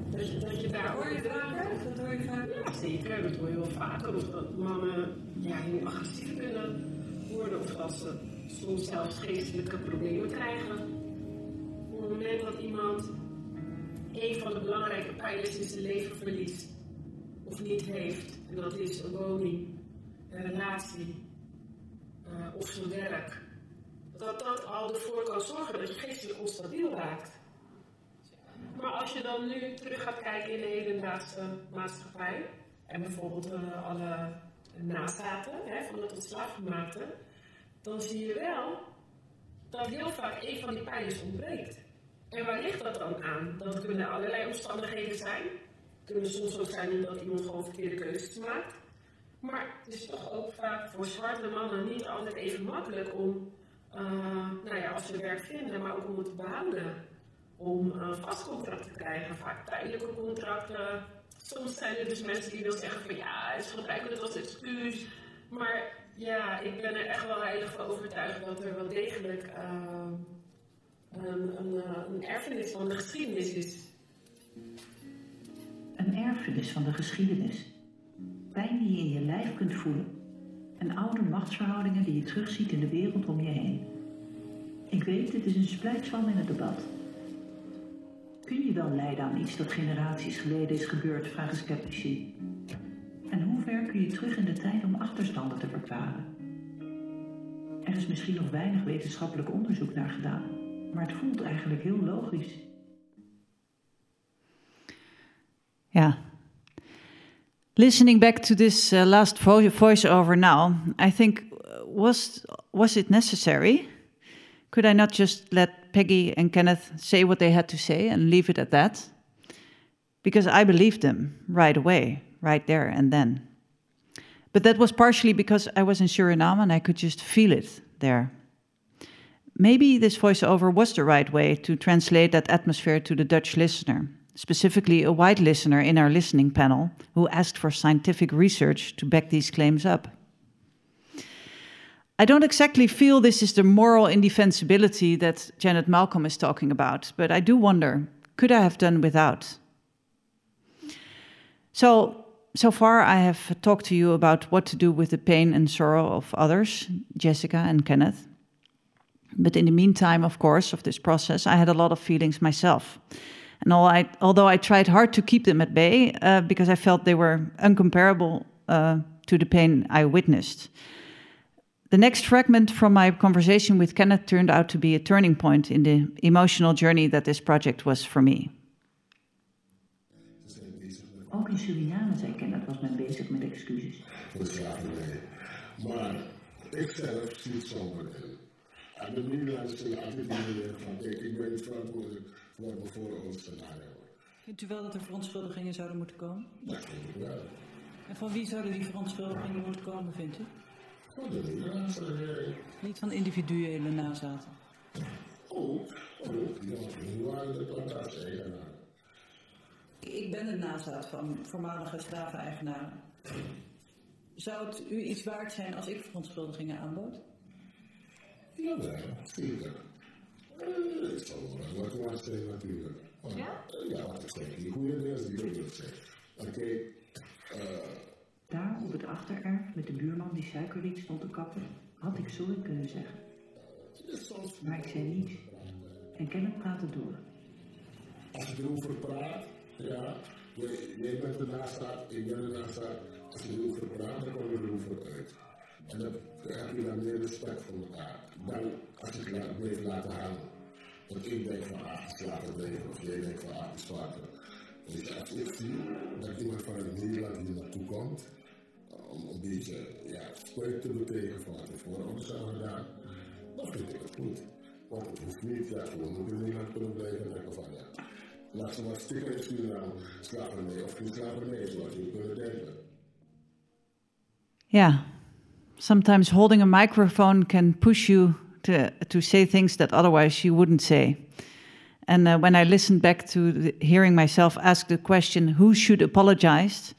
Dat je, daar hoor je vaker? Dat hoor je vaak. Ja, zeker. Dat hoor je wel vaker. Of dat mannen ja, heel agressief kunnen worden. Of dat ze soms zelfs geestelijke problemen krijgen. Op het moment dat iemand een van de belangrijke pijlers in zijn leven verliest. Of niet heeft. En dat is een woning, een relatie uh, of zijn werk. Dat dat al ervoor kan zorgen dat je geestelijk onstabiel raakt. Maar als je dan nu terug gaat kijken in de hedendaagse maatschappij, en bijvoorbeeld uh, alle nazaten hè, van het tot slaafgemaakte, dan zie je wel dat heel vaak een van die pijlers ontbreekt. En waar ligt dat dan aan? Dat kunnen allerlei omstandigheden zijn. Kunnen soms ook zijn omdat iemand gewoon verkeerde keuzes maakt. Maar het is toch ook vaak voor zwarte mannen niet altijd even makkelijk om, uh, nou ja, als ze werk vinden, maar ook om het te behouden om een vast contract te krijgen, vaak tijdelijke contracten. Soms zijn er dus mensen die willen zeggen van ja, ze gebruiken het als excuus. Maar ja, ik ben er echt wel heilig van overtuigd dat er wel degelijk uh, een, een, een erfenis van de geschiedenis is. Van de geschiedenis. Pijn die je in je lijf kunt voelen. En oude machtsverhoudingen die je terugziet in de wereld om je heen. Ik weet, het is een splijtswam in het debat. Kun je wel lijden aan iets dat generaties geleden is gebeurd, vragen sceptici. En hoe ver kun je terug in de tijd om achterstanden te verklaren? Er is misschien nog weinig wetenschappelijk onderzoek naar gedaan, maar het voelt eigenlijk heel logisch. Ja. Listening back to this uh, last vo voiceover now, I think was was it necessary? Could I not just let Peggy and Kenneth say what they had to say and leave it at that? Because I believed them right away, right there and then. But that was partially because I was in Suriname and I could just feel it there. Maybe this voiceover was the right way to translate that atmosphere to the Dutch listener, specifically a white listener in our listening panel who asked for scientific research to back these claims up. I don't exactly feel this is the moral indefensibility that Janet Malcolm is talking about, but I do wonder could I have done without? So, so far, I have talked to you about what to do with the pain and sorrow of others, Jessica and Kenneth. But in the meantime, of course, of this process, I had a lot of feelings myself. And I, although I tried hard to keep them at bay uh, because I felt they were uncomparable uh, to the pain I witnessed. The next fragment from my conversation with Kenneth turned out to be a turning point in the emotional journey that this project was for me. Ook in Suriname, zei Kenneth, was men bezig met excuses. Voor slavernij. Maar ik zelf zie het zomaar in. En de nu luisteren altijd van, ik ben verantwoordelijk voor. Vindt u wel dat er verontschuldigingen zouden moeten komen? Dat vind ik wel. En van wie zouden die verontschuldigingen moeten komen, vindt u? Van de nazaten. Niet van individuele nazaten. Ook, ook, die waren de plantage-eigenaren. Ik ben een nazaat van voormalige slaven-eigenaren. Zou het u iets waard zijn als ik verontschuldigingen aanbood? Jawel, tuurlijk. Ik zal wel natuurlijk. Ja? Ja, wat ik zeg, die goede dingen die wil ik zeggen. Oké, Daar op het achtererf met de buurman die suikerriet stond te kappen, had ik sorry kunnen zeggen. Maar ik zei niets. En Kenneth praatte door. als je erover praat, ja, jij, jij bent ernaast staat, ik ben ernaast staat. Als je erover praat, dan kom je erover uit. En dan heb je dan meer respect voor elkaar. Dan als je het blijft laten hangen. Want ik denk van, ah, slavernij, of jij denkt van, water. Dus als ik zie dat iemand vanuit Nederland hier naartoe komt, om een beetje ja, te betekenen van wat we voorouders hebben gedaan, dan vind ik het goed. Want het hoeft niet, ja, gewoon moet in Nederland kunnen blijven en denken van, ja, laat ze maar stikken in Suriname, slavernij of geen slavernij, zoals jullie kunnen denken. Yeah. Sometimes holding a microphone can push you to, to say things that otherwise you wouldn't say. And uh, when I listened back to the, hearing myself ask the question, who should apologize?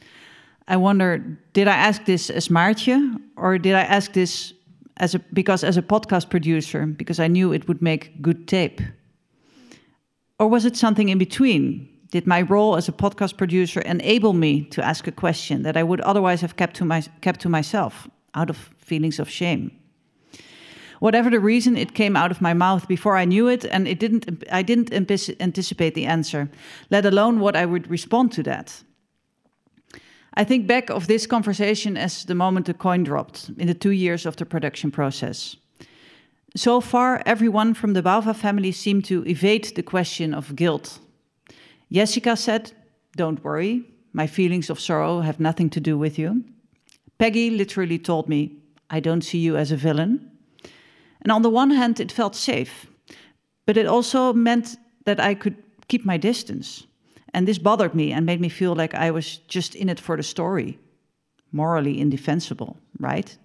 I wonder, did I ask this as Maartje or did I ask this as a, because as a podcast producer, because I knew it would make good tape? Or was it something in between? Did my role as a podcast producer enable me to ask a question that I would otherwise have kept to, my, kept to myself out of feelings of shame? Whatever the reason, it came out of my mouth before I knew it, and it didn't, I didn't anticipate the answer, let alone what I would respond to that. I think back of this conversation as the moment the coin dropped in the two years of the production process. So far, everyone from the Bouva family seemed to evade the question of guilt. Jessica said, Don't worry, my feelings of sorrow have nothing to do with you. Peggy literally told me, I don't see you as a villain. And on the one hand, it felt safe, but it also meant that I could keep my distance. And this bothered me and made me feel like I was just in it for the story. Morally indefensible, right?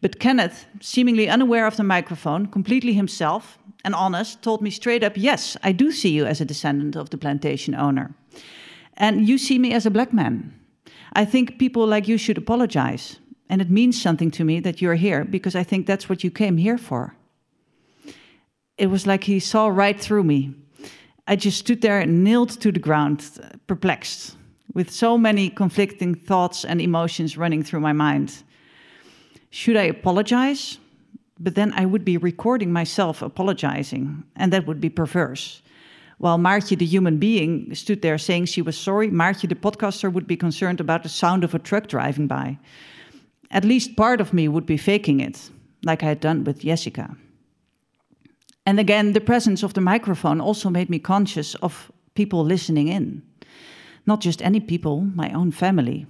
But Kenneth, seemingly unaware of the microphone, completely himself and honest, told me straight up yes, I do see you as a descendant of the plantation owner. And you see me as a black man. I think people like you should apologize. And it means something to me that you're here because I think that's what you came here for. It was like he saw right through me. I just stood there and nailed to the ground, perplexed, with so many conflicting thoughts and emotions running through my mind. Should I apologize? But then I would be recording myself apologizing, and that would be perverse. While Maartje, the human being, stood there saying she was sorry, Maartje, the podcaster, would be concerned about the sound of a truck driving by. At least part of me would be faking it, like I had done with Jessica. And again, the presence of the microphone also made me conscious of people listening in. Not just any people, my own family.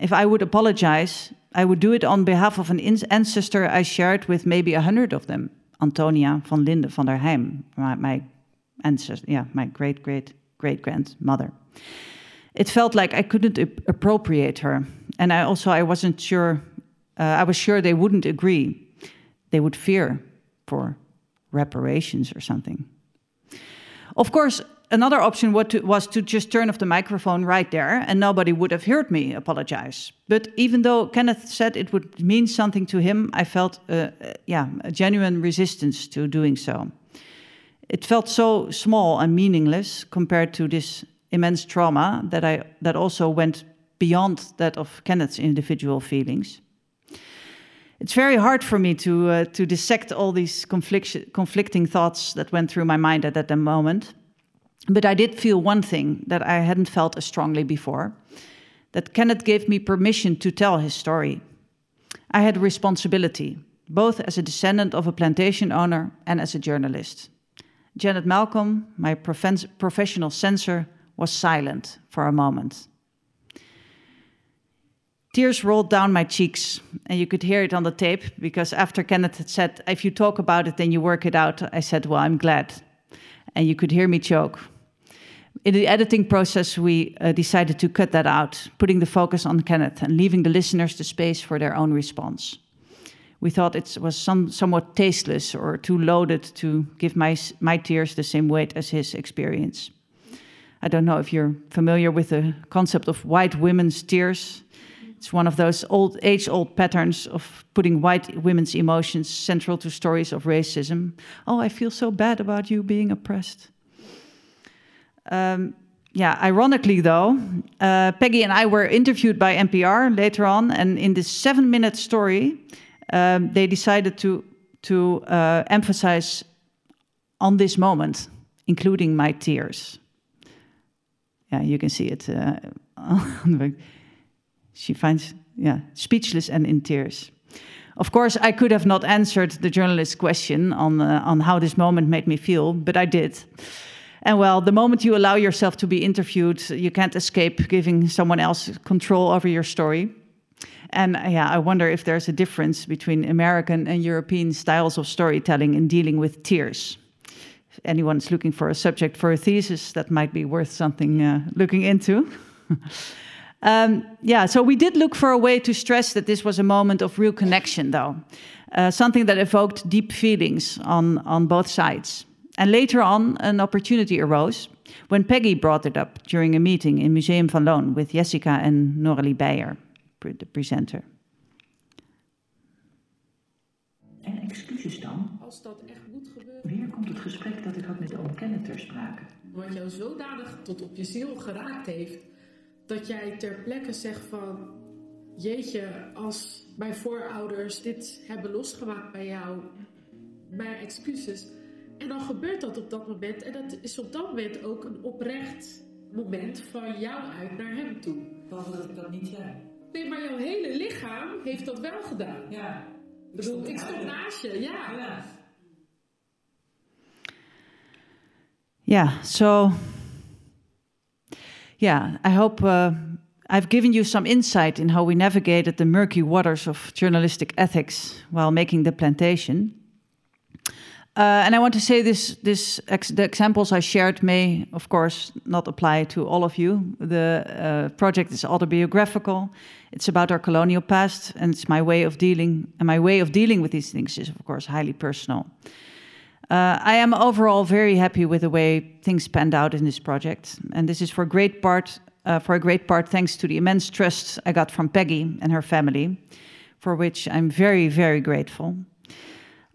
If I would apologize, I would do it on behalf of an ancestor I shared with maybe a hundred of them. Antonia van Linde van der Heim, my, my ancestor, yeah, my great great great grandmother. It felt like I couldn't appropriate her, and I also I wasn't sure. Uh, I was sure they wouldn't agree. They would fear for reparations or something. Of course, another option was to just turn off the microphone right there and nobody would have heard me apologize. But even though Kenneth said it would mean something to him, I felt, uh, yeah, a genuine resistance to doing so. It felt so small and meaningless compared to this immense trauma that I that also went beyond that of Kenneth's individual feelings it's very hard for me to uh, to dissect all these conflict conflicting thoughts that went through my mind at that moment. But I did feel one thing that I hadn't felt as strongly before that Kenneth gave me permission to tell his story. I had a responsibility, both as a descendant of a plantation owner and as a journalist. Janet Malcolm, my professional censor, was silent for a moment. Tears rolled down my cheeks, and you could hear it on the tape because after Kenneth had said, If you talk about it, then you work it out, I said, Well, I'm glad. And you could hear me choke. In the editing process, we uh, decided to cut that out, putting the focus on Kenneth and leaving the listeners the space for their own response. We thought it was some, somewhat tasteless or too loaded to give my, my tears the same weight as his experience. I don't know if you're familiar with the concept of white women's tears It's one of those old age-old patterns of putting white women's emotions central to stories of racism. Oh, I feel so bad about you being oppressed. Um, yeah, ironically though, uh, Peggy and I were interviewed by NPR later on, and in this seven-minute story, um, they decided to to uh, emphasize on this moment, including my tears. Yeah, you can see it. Uh, [LAUGHS] she finds yeah speechless and in tears. Of course, I could have not answered the journalist's question on uh, on how this moment made me feel, but I did. And well, the moment you allow yourself to be interviewed, you can't escape giving someone else control over your story. And uh, yeah, I wonder if there's a difference between American and European styles of storytelling in dealing with tears. If anyone's looking for a subject for a thesis, that might be worth something uh, looking into. [LAUGHS] um, yeah, so we did look for a way to stress that this was a moment of real connection, though, uh, something that evoked deep feelings on, on both sides. And later on, an opportunity arose when Peggy brought it up during a meeting in Museum van Loon with Jessica and Noraly Beyer de presenter. En excuses dan? Als dat echt moet gebeuren. Weer komt het gesprek dat ik had met oom Kenneth ter sprake. Wat jou zodanig tot op je ziel geraakt heeft, dat jij ter plekke zegt van, jeetje, als mijn voorouders dit hebben losgemaakt bij jou, mijn excuses. En dan gebeurt dat op dat moment. En dat is op dat moment ook een oprecht moment van jou uit naar hem toe. Behalve dat ik dat niet zei. Nee, maar jouw hele lichaam heeft dat wel gedaan. Ja. Ik stond, ik stond naast je, ja. ja. Yeah, so yeah, I hope uh, I've given you some insight in how we navigated the murky waters of journalistic ethics while making the plantation. Uh, and I want to say this: this ex the examples I shared may, of course, not apply to all of you. The uh, project is autobiographical. It's about our colonial past, and it's my way of dealing. And my way of dealing with these things is, of course, highly personal. Uh, I am overall very happy with the way things panned out in this project, and this is for great part, uh, for a great part, thanks to the immense trust I got from Peggy and her family, for which I'm very, very grateful.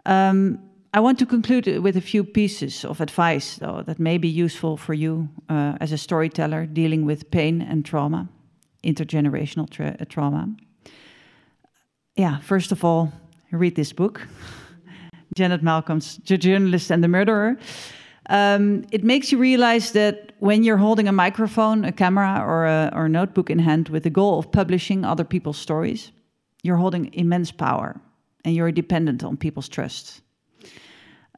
Um, I want to conclude with a few pieces of advice, though, that may be useful for you uh, as a storyteller dealing with pain and trauma, intergenerational tra uh, trauma. Yeah, first of all, read this book, [LAUGHS] Janet Malcolm's The Journalist and the Murderer. Um, it makes you realize that when you're holding a microphone, a camera, or a, or a notebook in hand with the goal of publishing other people's stories, you're holding immense power and you're dependent on people's trust.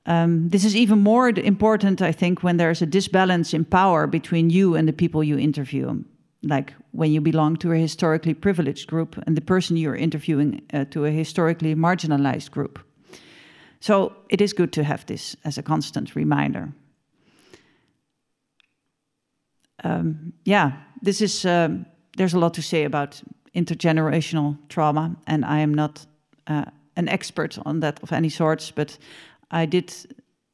Um, this is even more important, I think, when there's a disbalance in power between you and the people you interview. Like when you belong to a historically privileged group and the person you're interviewing uh, to a historically marginalized group. So it is good to have this as a constant reminder. Um, yeah, this is, um, there's a lot to say about intergenerational trauma, and I am not uh, an expert on that of any sorts, but I did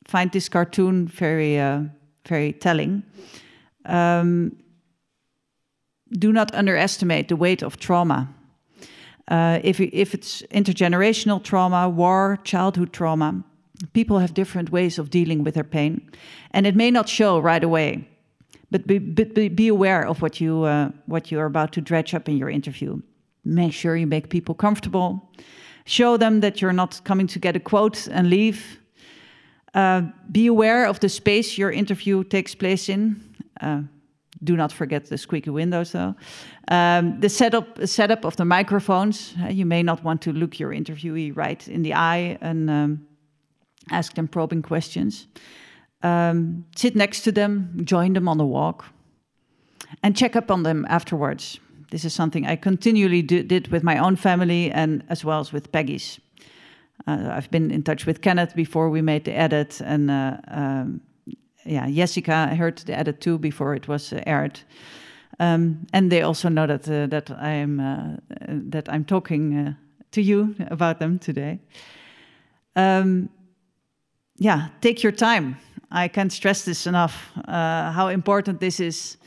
find this cartoon very, uh, very telling. Um, do not underestimate the weight of trauma. Uh, if, if it's intergenerational trauma, war, childhood trauma, people have different ways of dealing with their pain. And it may not show right away, but be, be, be aware of what, you, uh, what you're about to dredge up in your interview. Make sure you make people comfortable. Show them that you're not coming to get a quote and leave. Uh, be aware of the space your interview takes place in. Do not forget the squeaky windows, though. Um, the setup, setup of the microphones. Uh, you may not want to look your interviewee right in the eye and um, ask them probing questions. Um, sit next to them, join them on the walk, and check up on them afterwards. This is something I continually do, did with my own family and as well as with Peggy's. Uh, I've been in touch with Kenneth before we made the edit, and uh, um, yeah, Jessica heard the edit too before it was uh, aired. Um, and they also know that uh, that I'm uh, that I'm talking uh, to you about them today. Um, yeah, take your time. I can't stress this enough. how important this is.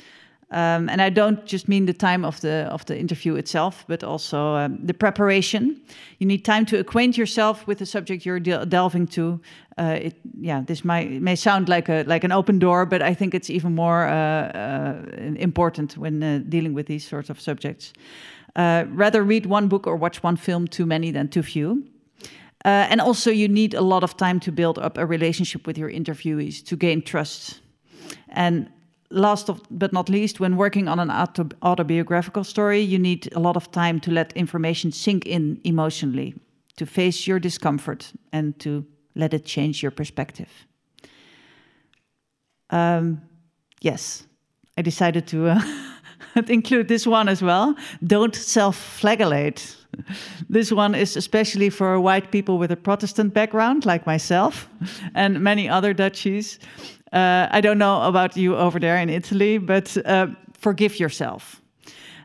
Um, and I don't just mean the time of the of the interview itself, but also um, the preparation. You need time to acquaint yourself with the subject you're de delving to. Uh, it, yeah, this might may sound like a like an open door, but I think it's even more uh, uh, important when uh, dealing with these sorts of subjects. Uh, rather read one book or watch one film too many than too few. Uh, and also, you need a lot of time to build up a relationship with your interviewees to gain trust. And last of, but not least, when working on an auto autobiographical story, you need a lot of time to let information sink in emotionally, to face your discomfort, and to let it change your perspective. Um, yes, I decided to uh, [LAUGHS] include this one as well. Don't self flagellate. This one is especially for white people with a Protestant background, like myself and many other Dutchies. Uh, I don't know about you over there in Italy, but uh, forgive yourself.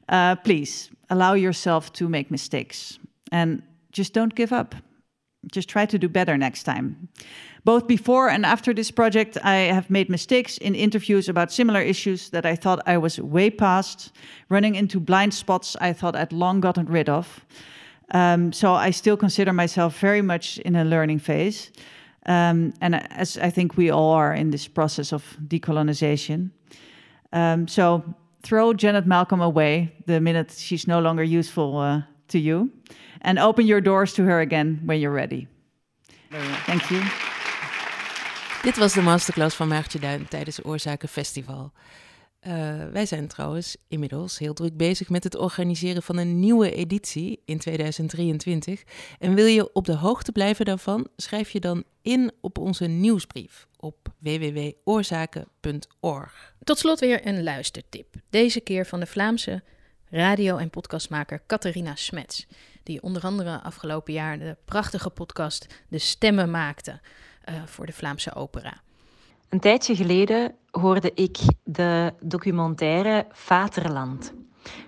Uh, please allow yourself to make mistakes and just don't give up. Just try to do better next time. Both before and after this project, I have made mistakes in interviews about similar issues that I thought I was way past, running into blind spots I thought I'd long gotten rid of. Um, so I still consider myself very much in a learning phase. Um, and as I think we all are in this process of decolonization. Um, so throw Janet Malcolm away the minute she's no longer useful uh, to you, and open your doors to her again when you're ready. Thank you. Dit was de masterclass van Maartje Duin tijdens Oorzaken Festival. Uh, wij zijn trouwens inmiddels heel druk bezig met het organiseren van een nieuwe editie in 2023. En wil je op de hoogte blijven daarvan, schrijf je dan in op onze nieuwsbrief op www.oorzaken.org. Tot slot weer een luistertip. Deze keer van de Vlaamse radio- en podcastmaker Catharina Smets, die onder andere afgelopen jaar de prachtige podcast De Stemmen maakte uh, voor de Vlaamse opera. Een tijdje geleden hoorde ik de documentaire Vaterland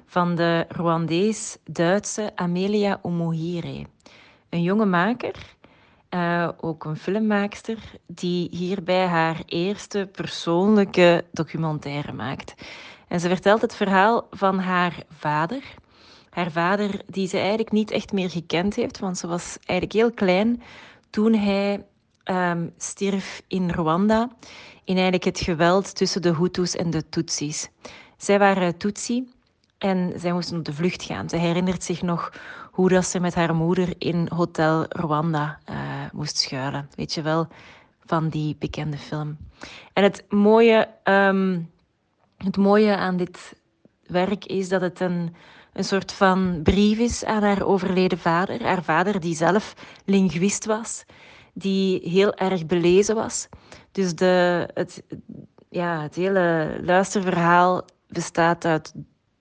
van de Rwandees-Duitse Amelia Omohire. Een jonge maker, uh, ook een filmmaakster, die hierbij haar eerste persoonlijke documentaire maakt. En ze vertelt het verhaal van haar vader. Haar vader die ze eigenlijk niet echt meer gekend heeft, want ze was eigenlijk heel klein toen hij um, stierf in Rwanda in eigenlijk het geweld tussen de Hutus en de Tutsis. Zij waren Tutsi en zij moesten op de vlucht gaan. Ze herinnert zich nog hoe dat ze met haar moeder in Hotel Rwanda uh, moest schuilen. Weet je wel, van die bekende film. En het mooie, um, het mooie aan dit werk is dat het een, een soort van brief is aan haar overleden vader. Haar vader die zelf linguist was die heel erg belezen was. Dus de, het, ja, het hele luisterverhaal bestaat uit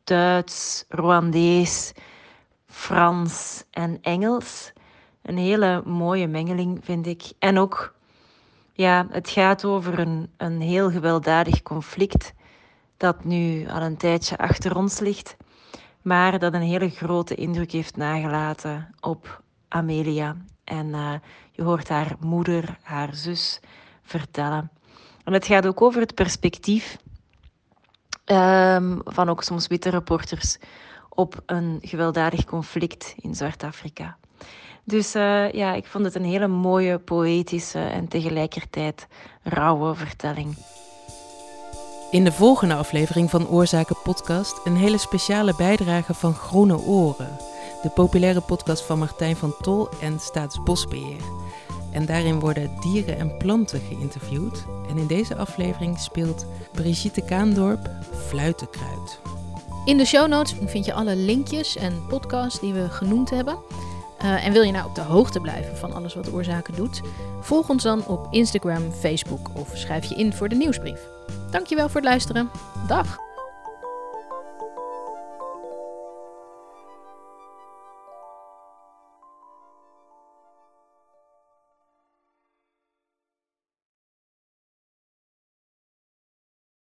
Duits, Rwandees, Frans en Engels. Een hele mooie mengeling, vind ik. En ook, ja, het gaat over een, een heel gewelddadig conflict dat nu al een tijdje achter ons ligt, maar dat een hele grote indruk heeft nagelaten op Amelia en uh, je hoort haar moeder, haar zus vertellen. En het gaat ook over het perspectief um, van ook soms witte reporters op een gewelddadig conflict in Zwart-Afrika. Dus uh, ja, ik vond het een hele mooie, poëtische en tegelijkertijd rauwe vertelling. In de volgende aflevering van Oorzaken Podcast een hele speciale bijdrage van Groene Oren de populaire podcast van Martijn van Tol en Staatsbosbeheer. En daarin worden dieren en planten geïnterviewd. En in deze aflevering speelt Brigitte Kaandorp Fluitenkruid. In de show notes vind je alle linkjes en podcasts die we genoemd hebben. Uh, en wil je nou op de hoogte blijven van alles wat Oorzaken doet? Volg ons dan op Instagram, Facebook of schrijf je in voor de nieuwsbrief. Dankjewel voor het luisteren. Dag!